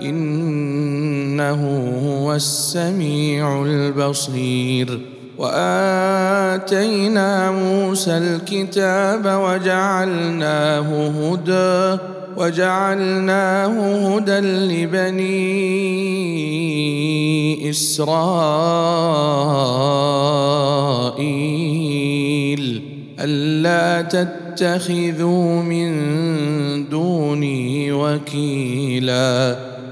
إنه هو السميع البصير. وآتينا موسى الكتاب وجعلناه هدى وجعلناه هدى لبني إسرائيل. ألا تتخذوا من دوني وكيلا.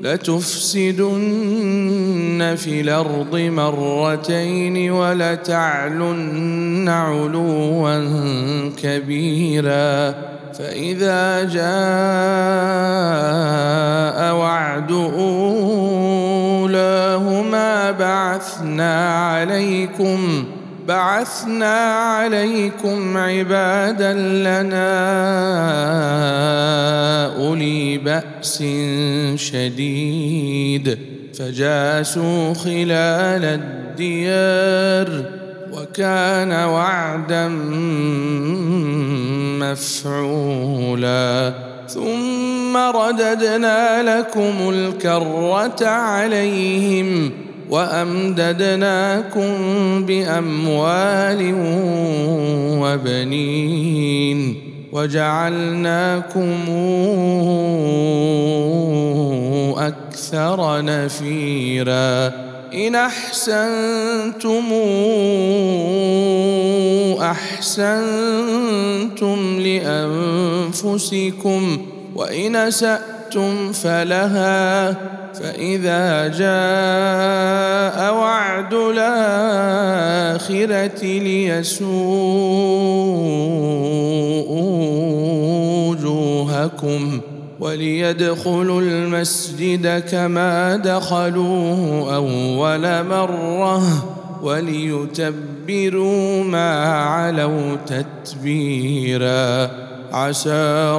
لتفسدن في الأرض مرتين ولتعلن علوا كبيرا. فإذا جاء وعد أولاهما بعثنا عليكم بعثنا عليكم عبادا لنا أولي بأس شديد فجاسوا خلال الديار وكان وعدا مفعولا ثم رددنا لكم الكرة عليهم وأمددناكم بأموال وبنين وجعلناكم أكثر نفيرا إن أحسنتم أحسنتم لأنفسكم وإن أسأتم فلها فإذا جاء وعد الآخرة ليسوءوا وجوهكم وليدخلوا المسجد كما دخلوه أول مرة وليتبروا ما علوا تتبيرا. عسى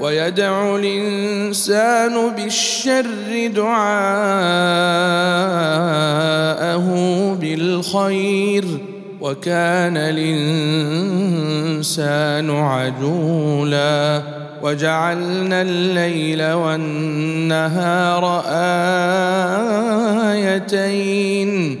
ويدعو الإنسان بالشر دعاءه بالخير وكان الإنسان عجولا وجعلنا الليل والنهار آيتين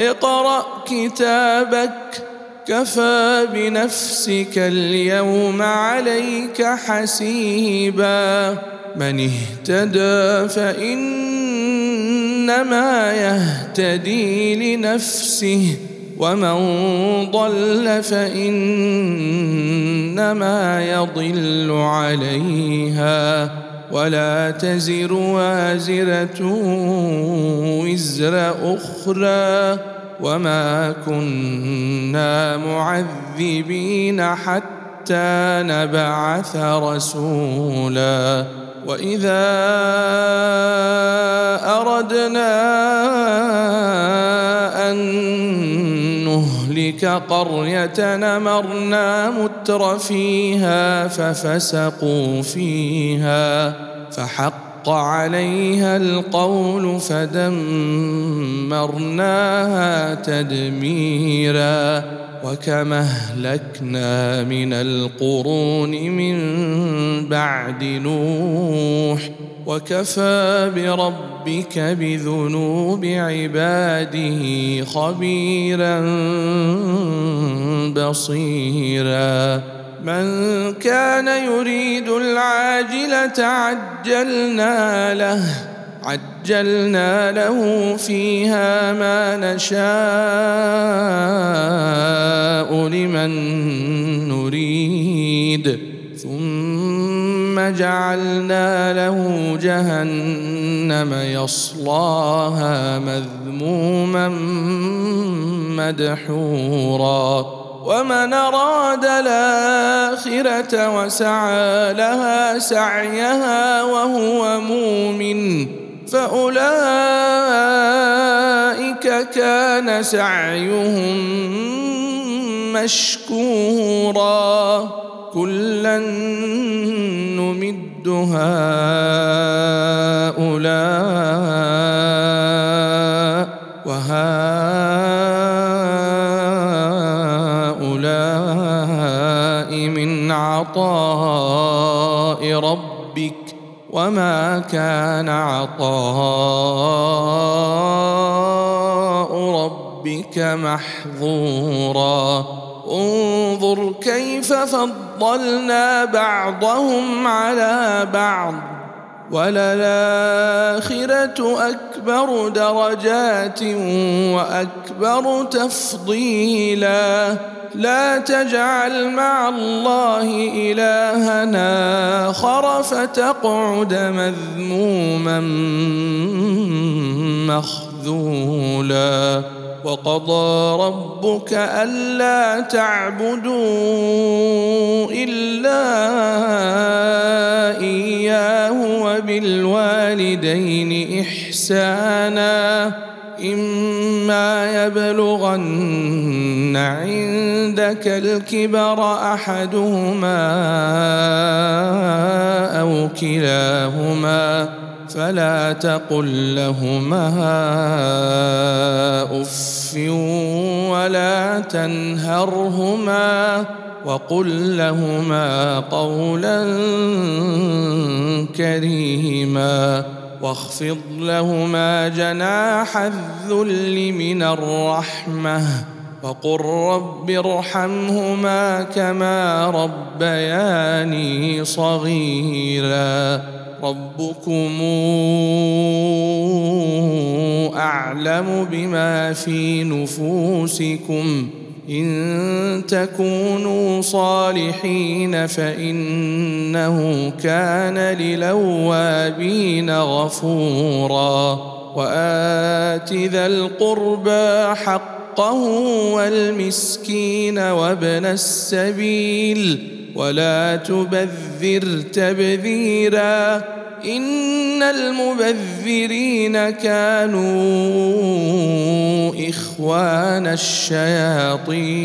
اقرأ كتابك كفى بنفسك اليوم عليك حسيبا. من اهتدى فإنما يهتدي لنفسه ومن ضل فإنما يضل عليها. ولا تزر وازرة وزر أخرى وما كنا معذبين حتى نبعث رسولا وإذا أردنا أن نهلك قرية نمرنا متر فيها ففسقوا فيها فحق حق عليها القول فدمرناها تدميرا وكما أهلكنا من القرون من بعد نوح وكفى بربك بذنوب عباده خبيرا بصيرا. من كان يريد العاجلة عجلنا له. عجلنا له فيها ما نشاء لمن نريد. ثم جعلنا له جهنم يصلاها مذموما مدحورا. ومن أراد الآخرة وسعى لها سعيها وهو مؤمن. فأولئك كان سعيهم مشكورا. كلا نمد هؤلاء وهؤلاء من عطاء ربك. وما كان عطاء ربك محظورا انظر كيف فضلنا بعضهم على بعض وللآخرة أكبر درجات وأكبر تفضيلا. لا تجعل مع الله إلهنا آخر فتقعد مذموما مخذولا. وقضى ربك ألا تعبدوا إلا وبالوالدين إحسانا إما يبلغن عندك الكبر أحدهما أو كلاهما فلا تقل لهما أف ولا تنهرهما. وقل لهما قولا كريما واخفض لهما جناح الذل من الرحمة وقل رب ارحمهما كما ربياني صغيرا ربكم أعلم بما في نفوسكم إن تكونوا صالحين فإنه كان للوابين غفورا وآت ذا القربى حقه والمسكين وابن السبيل ولا تبذر تبذيرا إن المبذرين كانوا إخوان الشياطين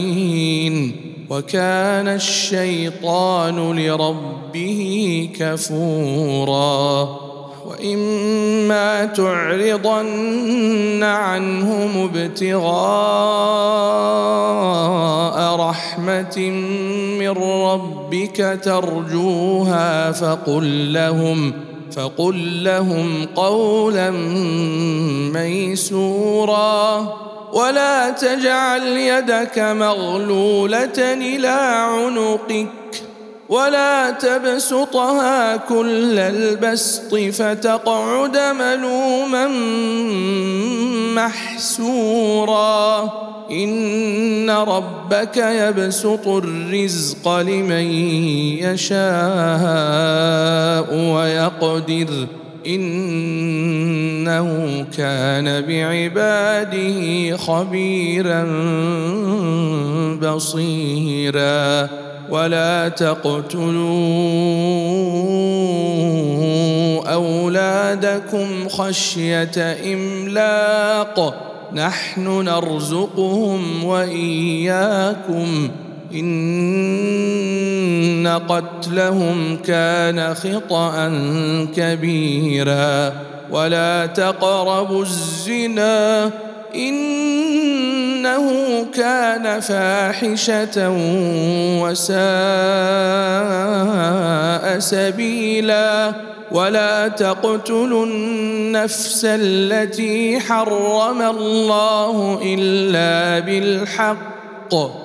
وكان الشيطان لربه كفورا وإما تعرضن عنهم ابتغاء رحمة من ربك ترجوها فقل لهم فقل لهم قولا ميسورا ولا تجعل يدك مغلولة إلى عنقك ولا تبسطها كل البسط فتقعد ملوما محسورا. إن ربك يبسط الرزق لمن يشاء ويقدر. إنه كان بعباده خبيرا بصيرا. ولا تقتلوا أولادكم خشية إملاق. نحن نرزقهم وإياكم. إن قتلهم كان خطأ كبيرا. ولا تقربوا الزنا إنه كان فاحشة وساء سبيلا ولا تقتلوا النفس التي حرم الله إلا بالحق.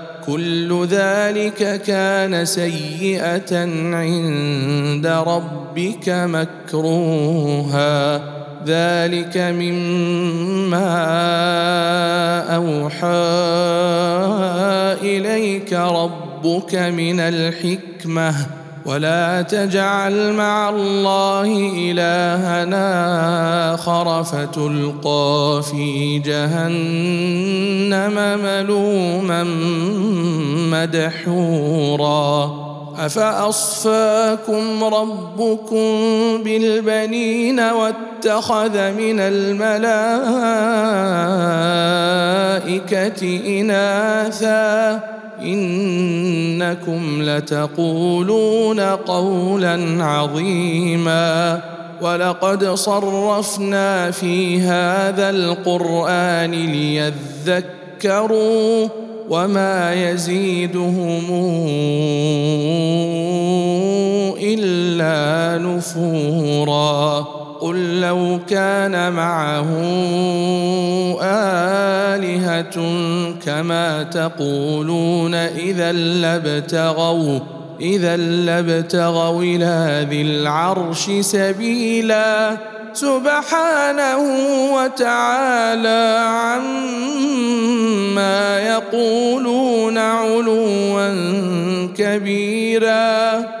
كل ذلك كان سيئة عند ربك مكروها. ذلك مما أوحى إليك ربك من الحكمة. ولا تجعل مع الله إلهنا آخر فتلقى في جهنم ملوما مدحورا. أفأصفاكم ربكم بالبنين واتخذ من الملائكة إناثا؟ إنكم لتقولون قولا عظيما ولقد صرفنا في هذا القرآن ليذكروا وما يزيدهم إلا نفورا قل لو كان معه آلهة كما تقولون إذا لابتغوا إذا لابتغوا إلى ذي العرش سبيلا سبحانه وتعالى عما يقولون علوا كبيرا.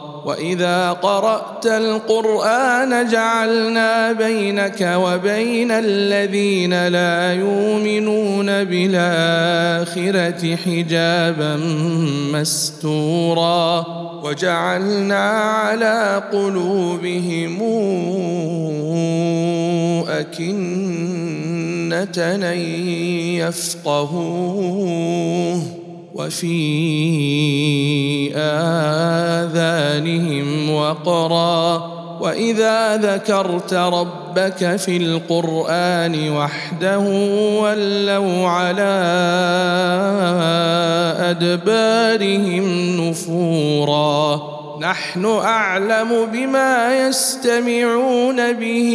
وإذا قرأت القرآن جعلنا بينك وبين الذين لا يؤمنون بالآخرة حجابا مستورا وجعلنا على قلوبهم أكنة يفقهوه وفي آذانهم وقرا وإذا ذكرت ربك في القرآن وحده ولوا على أدبارهم نفورا نحن أعلم بما يستمعون به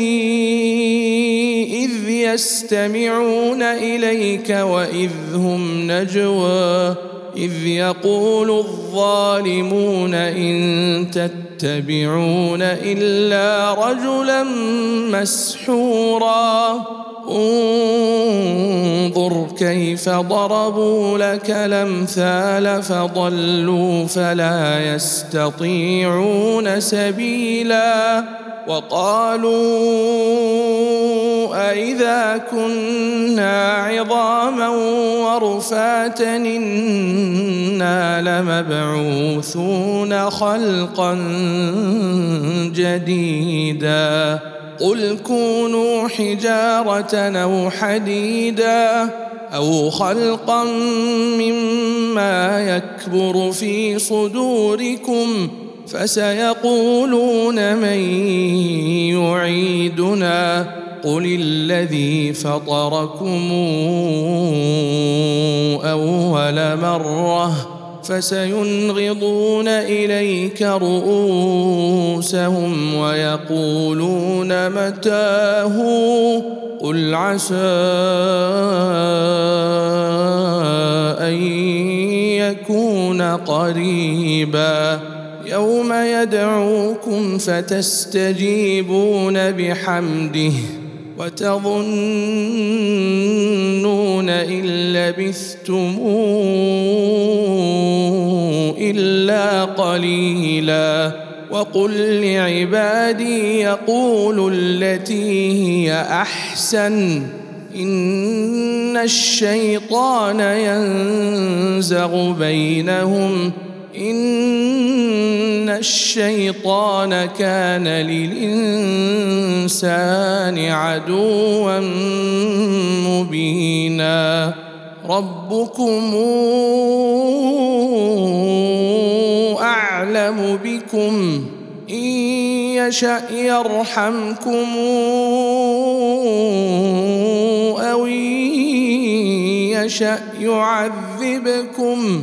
إذ يستمعون إليك وإذ هم نجوى إذ يقول الظالمون إن تتبعون إلا رجلا مسحورا. انظر كيف ضربوا لك الأمثال فضلوا فلا يستطيعون سبيلا وقالوا أإذا كنا عظاما ورفاتا إنا لمبعوثون خلقا جديدا قل كونوا حجارة أو حديدا أو خلقا مما يكبر في صدوركم فسيقولون من يعيدنا قل الذي فطركم اول مره فسينغضون إليك رؤوسهم ويقولون متاه قل عسى أن يكون قريبا يوم يدعوكم فتستجيبون بحمده وتظنون إن لبثتم إلا قليلا وقل لعبادي يقولوا التي هي أحسن إن الشيطان ينزغ بينهم إن الشيطان كان للإنسان عدوا مبينا. ربكم أعلم بكم. إن يشأ يرحمكم أو يشأ يعذبكم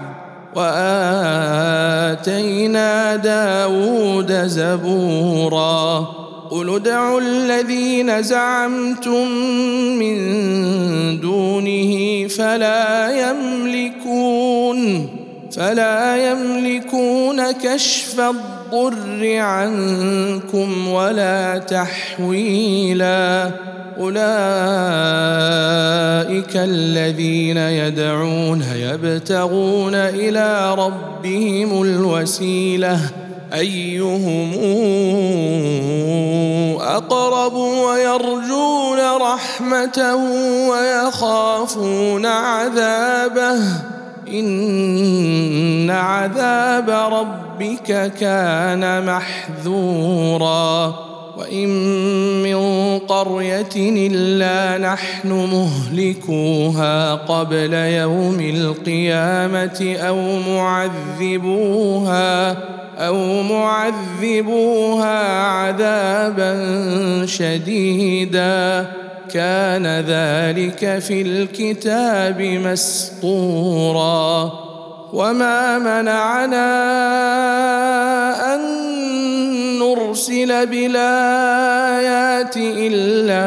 وآتينا داود زبورا قل ادعوا الذين زعمتم من دونه فلا يملكون فلا يملكون كشف الضر عنكم ولا تحويلا. أولئك الذين يدعون يبتغون إلى ربهم الوسيلة. أيهم أقرب ويرجون رحمته ويخافون عذابه؟ إن عذاب ربك كان محذورا. وإن من قرية إلا نحن مهلكوها قبل يوم القيامة أو معذبوها أو معذبوها عذابا شديدا. كان ذلك في الكتاب مسطورا. وما منعنا أن نرسل بالآيات إلا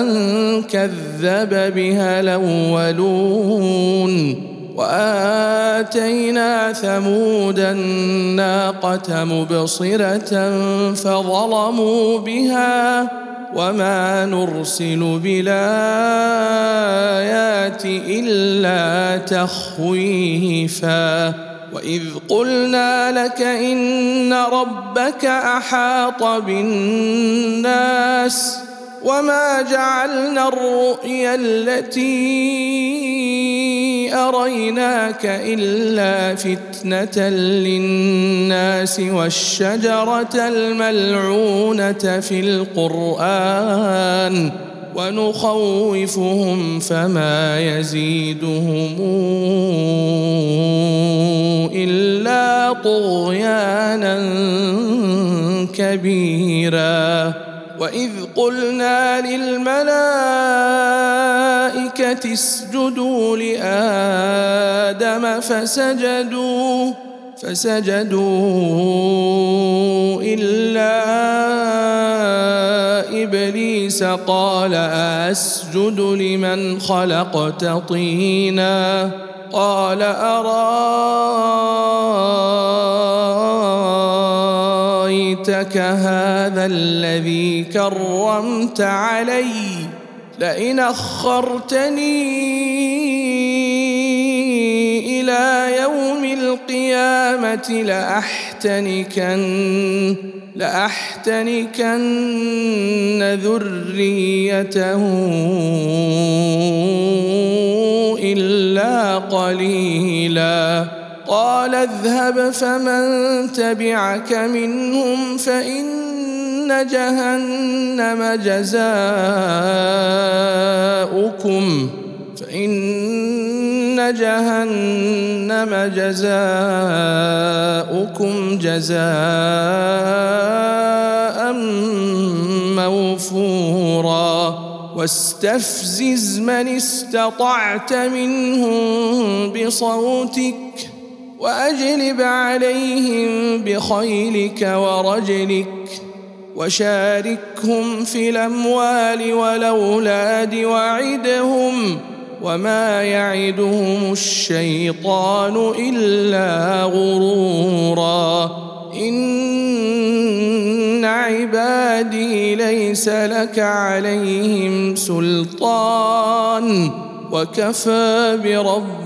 أن كذب بها الأولون. وآتينا ثمود الناقة مبصرة فظلموا بها. وما نرسل بالايات الا تخويفا واذ قلنا لك ان ربك احاط بالناس وما جعلنا الرؤيا التي أريناك إلا فتنة للناس والشجرة الملعونة في القرآن ونخوفهم فما يزيدهم إلا طغيانا كبيرا واذ قلنا للملائكه اسجدوا لادم فسجدوا فسجدوا الا ابليس قال اسجد لمن خلقت طينا؟ قال ارايتك هذا الذي كرمت علي لئن أخرتني إلى يوم القيامة لاحتنكن لأحتنكن ذريته إلا قليلا. قال اذهب فمن تبعك منهم فإن جهنم جزاؤكم فإن جهنم جزاؤكم جزاء موفورا واستفزز من استطعت منهم بصوتك واجلب عليهم بخيلك ورجلك وشاركهم في الأموال والأولاد وعدهم وما يعدهم الشيطان إلا غرورا. إن عبادي ليس لك عليهم سلطان. وكفى بربك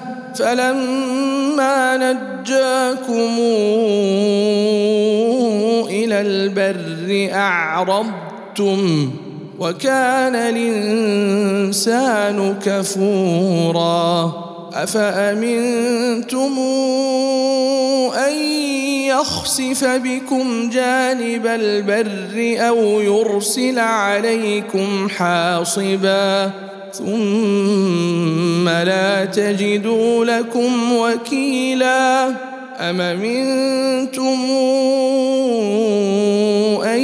فلما نجاكم إلى البر أعرضتم وكان الإنسان كفورا أفأمنتم أن يخسف بكم جانب البر أو يرسل عليكم حاصبا ثم لا تجدوا لكم وكيلا أم منتم أن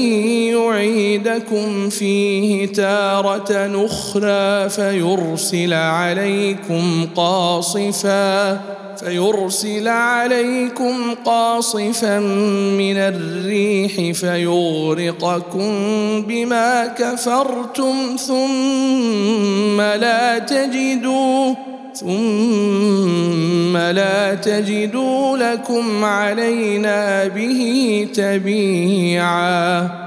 يعيدكم فيه تارة أخرى فيرسل عليكم قاصفا فيرسل عليكم قاصفا من الريح فيغرقكم بما كفرتم ثم لا تجدوا ثم لا تجدوا لكم علينا به تبيعا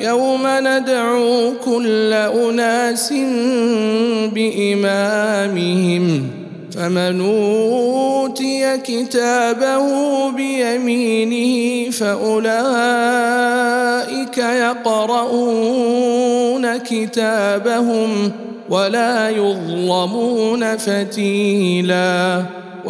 يوم ندعو كل أناس بإمامهم فمن أوتي كتابه بيمينه فأولئك يقرؤون كتابهم ولا يظلمون فتيلا.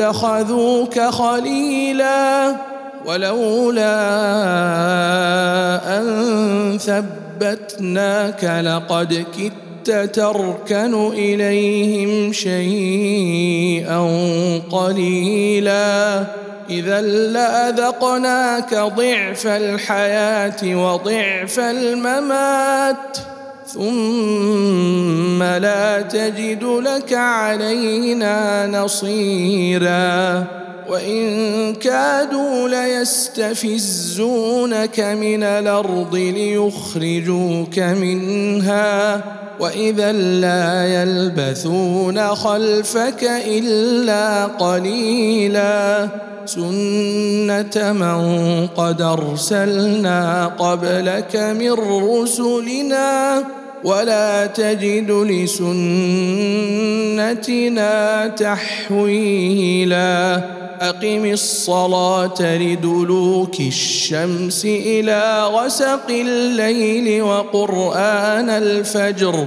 لاتخذوك خليلا ولولا أن ثبتناك لقد كدت تركن إليهم شيئا قليلا. إذا لأذقناك ضعف الحياة وضعف الممات ثم لا تجد لك علينا نصيرا. وإن كادوا ليستفزونك من الأرض ليخرجوك منها. وإذا لا يلبثون خلفك إلا قليلا. سنه من قد ارسلنا قبلك من رسلنا ولا تجد لسنتنا تحويلا اقم الصلاه لدلوك الشمس إلى غسق الليل وقران الفجر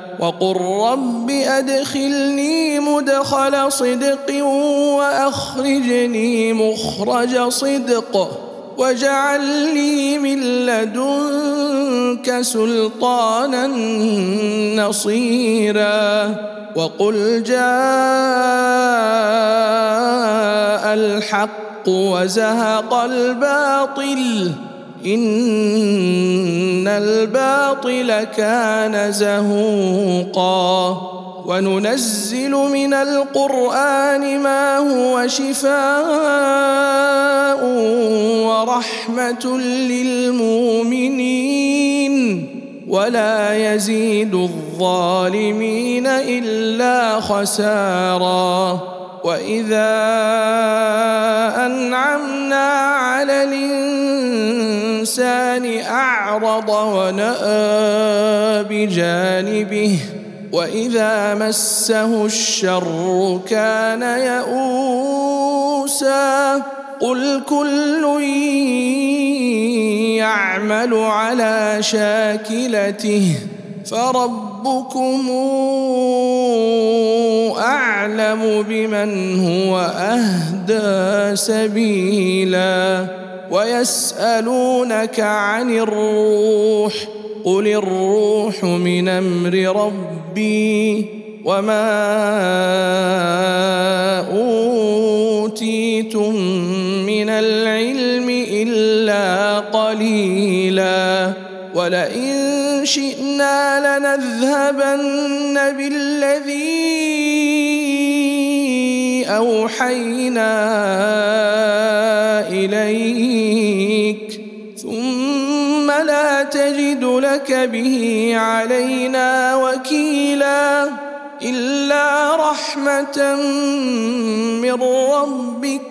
وقل رب أدخلني مدخل صدق وأخرجني مخرج صدق واجعل لي من لدنك سلطانا نصيرا وقل جاء الحق وزهق الباطل إن الباطل كان زهوقا. وننزل من القرآن ما هو شفاء ورحمة للمؤمنين. ولا يزيد الظالمين إلا خسارا. واذا انعمنا على الانسان اعرض وناى بجانبه واذا مسه الشر كان يئوسا قل كل يعمل على شاكلته فربكم اعلم بمن هو اهدى سبيلا ويسالونك عن الروح قل الروح من أمر ربي وما اوتيتم من العلم الا قليلا ولئن شئنا لنذهبن بالذي أوحينا إليك ثم لا تجد لك به علينا وكيلا إلا رحمة من ربك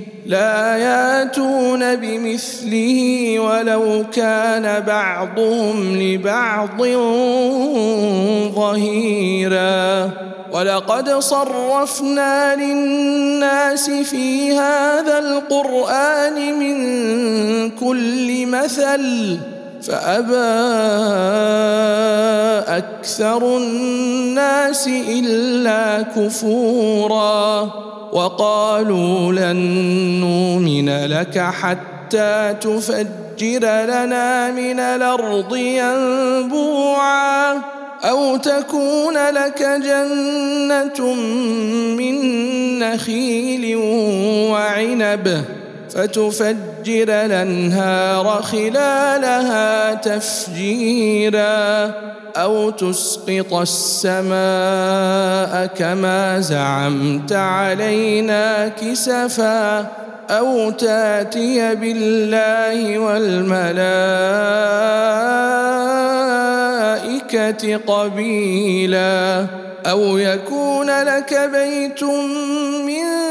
لا ياتون بمثله ولو كان بعضهم لبعض ظهيرا. ولقد صرفنا للناس في هذا القرآن من كل مثل. فأبى أكثر الناس إلا كفورا وقالوا لن نؤمن لك حتى تفجر لنا من الأرض ينبوعا أو تكون لك جنة من نخيل وعنب فتفجر الأنهار خلالها تفجيرا أو تسقط السماء كما زعمت علينا كسفا أو تأتي بالله والملائكة قبيلا أو يكون لك بيت من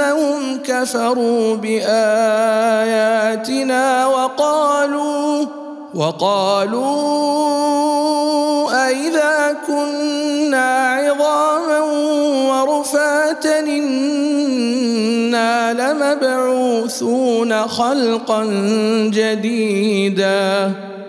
بانهم كفروا بآياتنا وقالوا وقالوا أإذا كنا عظاما ورفاتا إنا لمبعوثون خلقا جديدا.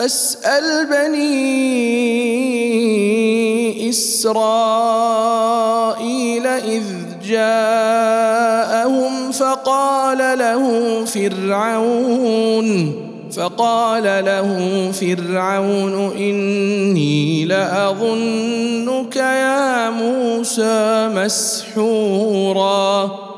فاسأل بني إسرائيل إذ جاءهم فقال له فرعون فقال له فرعون إني لأظنك يا موسى مسحورا.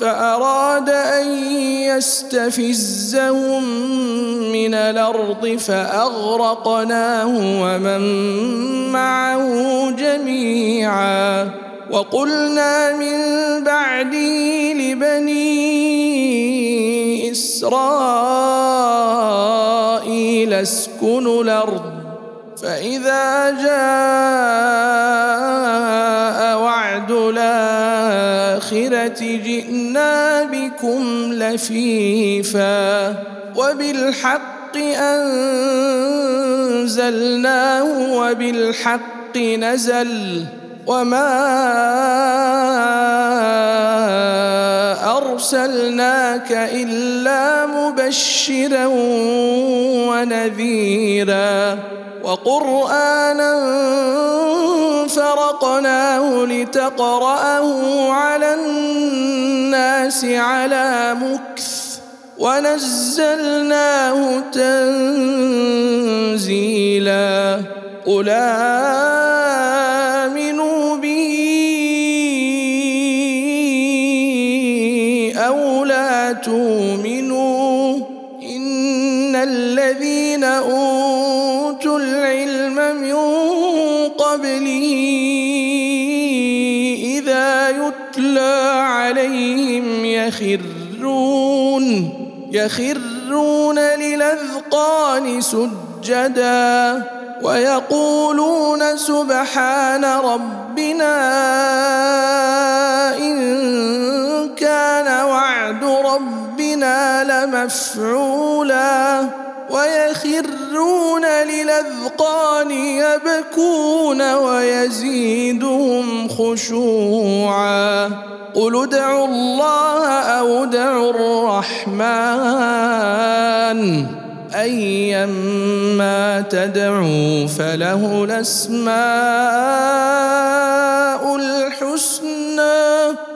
فأراد أن يستفزهم من الأرض فأغرقناه ومن معه جميعا. وقلنا من بعده لبني إسرائيل اسكنوا الأرض فإذا جاء وعد الآخرة جئنا بكم لفيفا وبالحق أنزلناه وبالحق نزل وما أرسلناك إلا مبشرا ونذيرا وقرآنا فرقناه لتقرأه على الناس على مكث ونزلناه تنزيلا قل يخرون يخرون للأذقان سجدا ويقولون سبحان ربنا إن كان وعد ربنا لمفعولا ويخرون للأذقان يبكون ويزيدهم خشوعا. قل ادعوا الله أو ادعوا الرحمن. ايما تدعوا فله الأسماء الحسنى.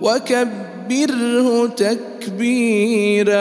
وكبره تكبيرا.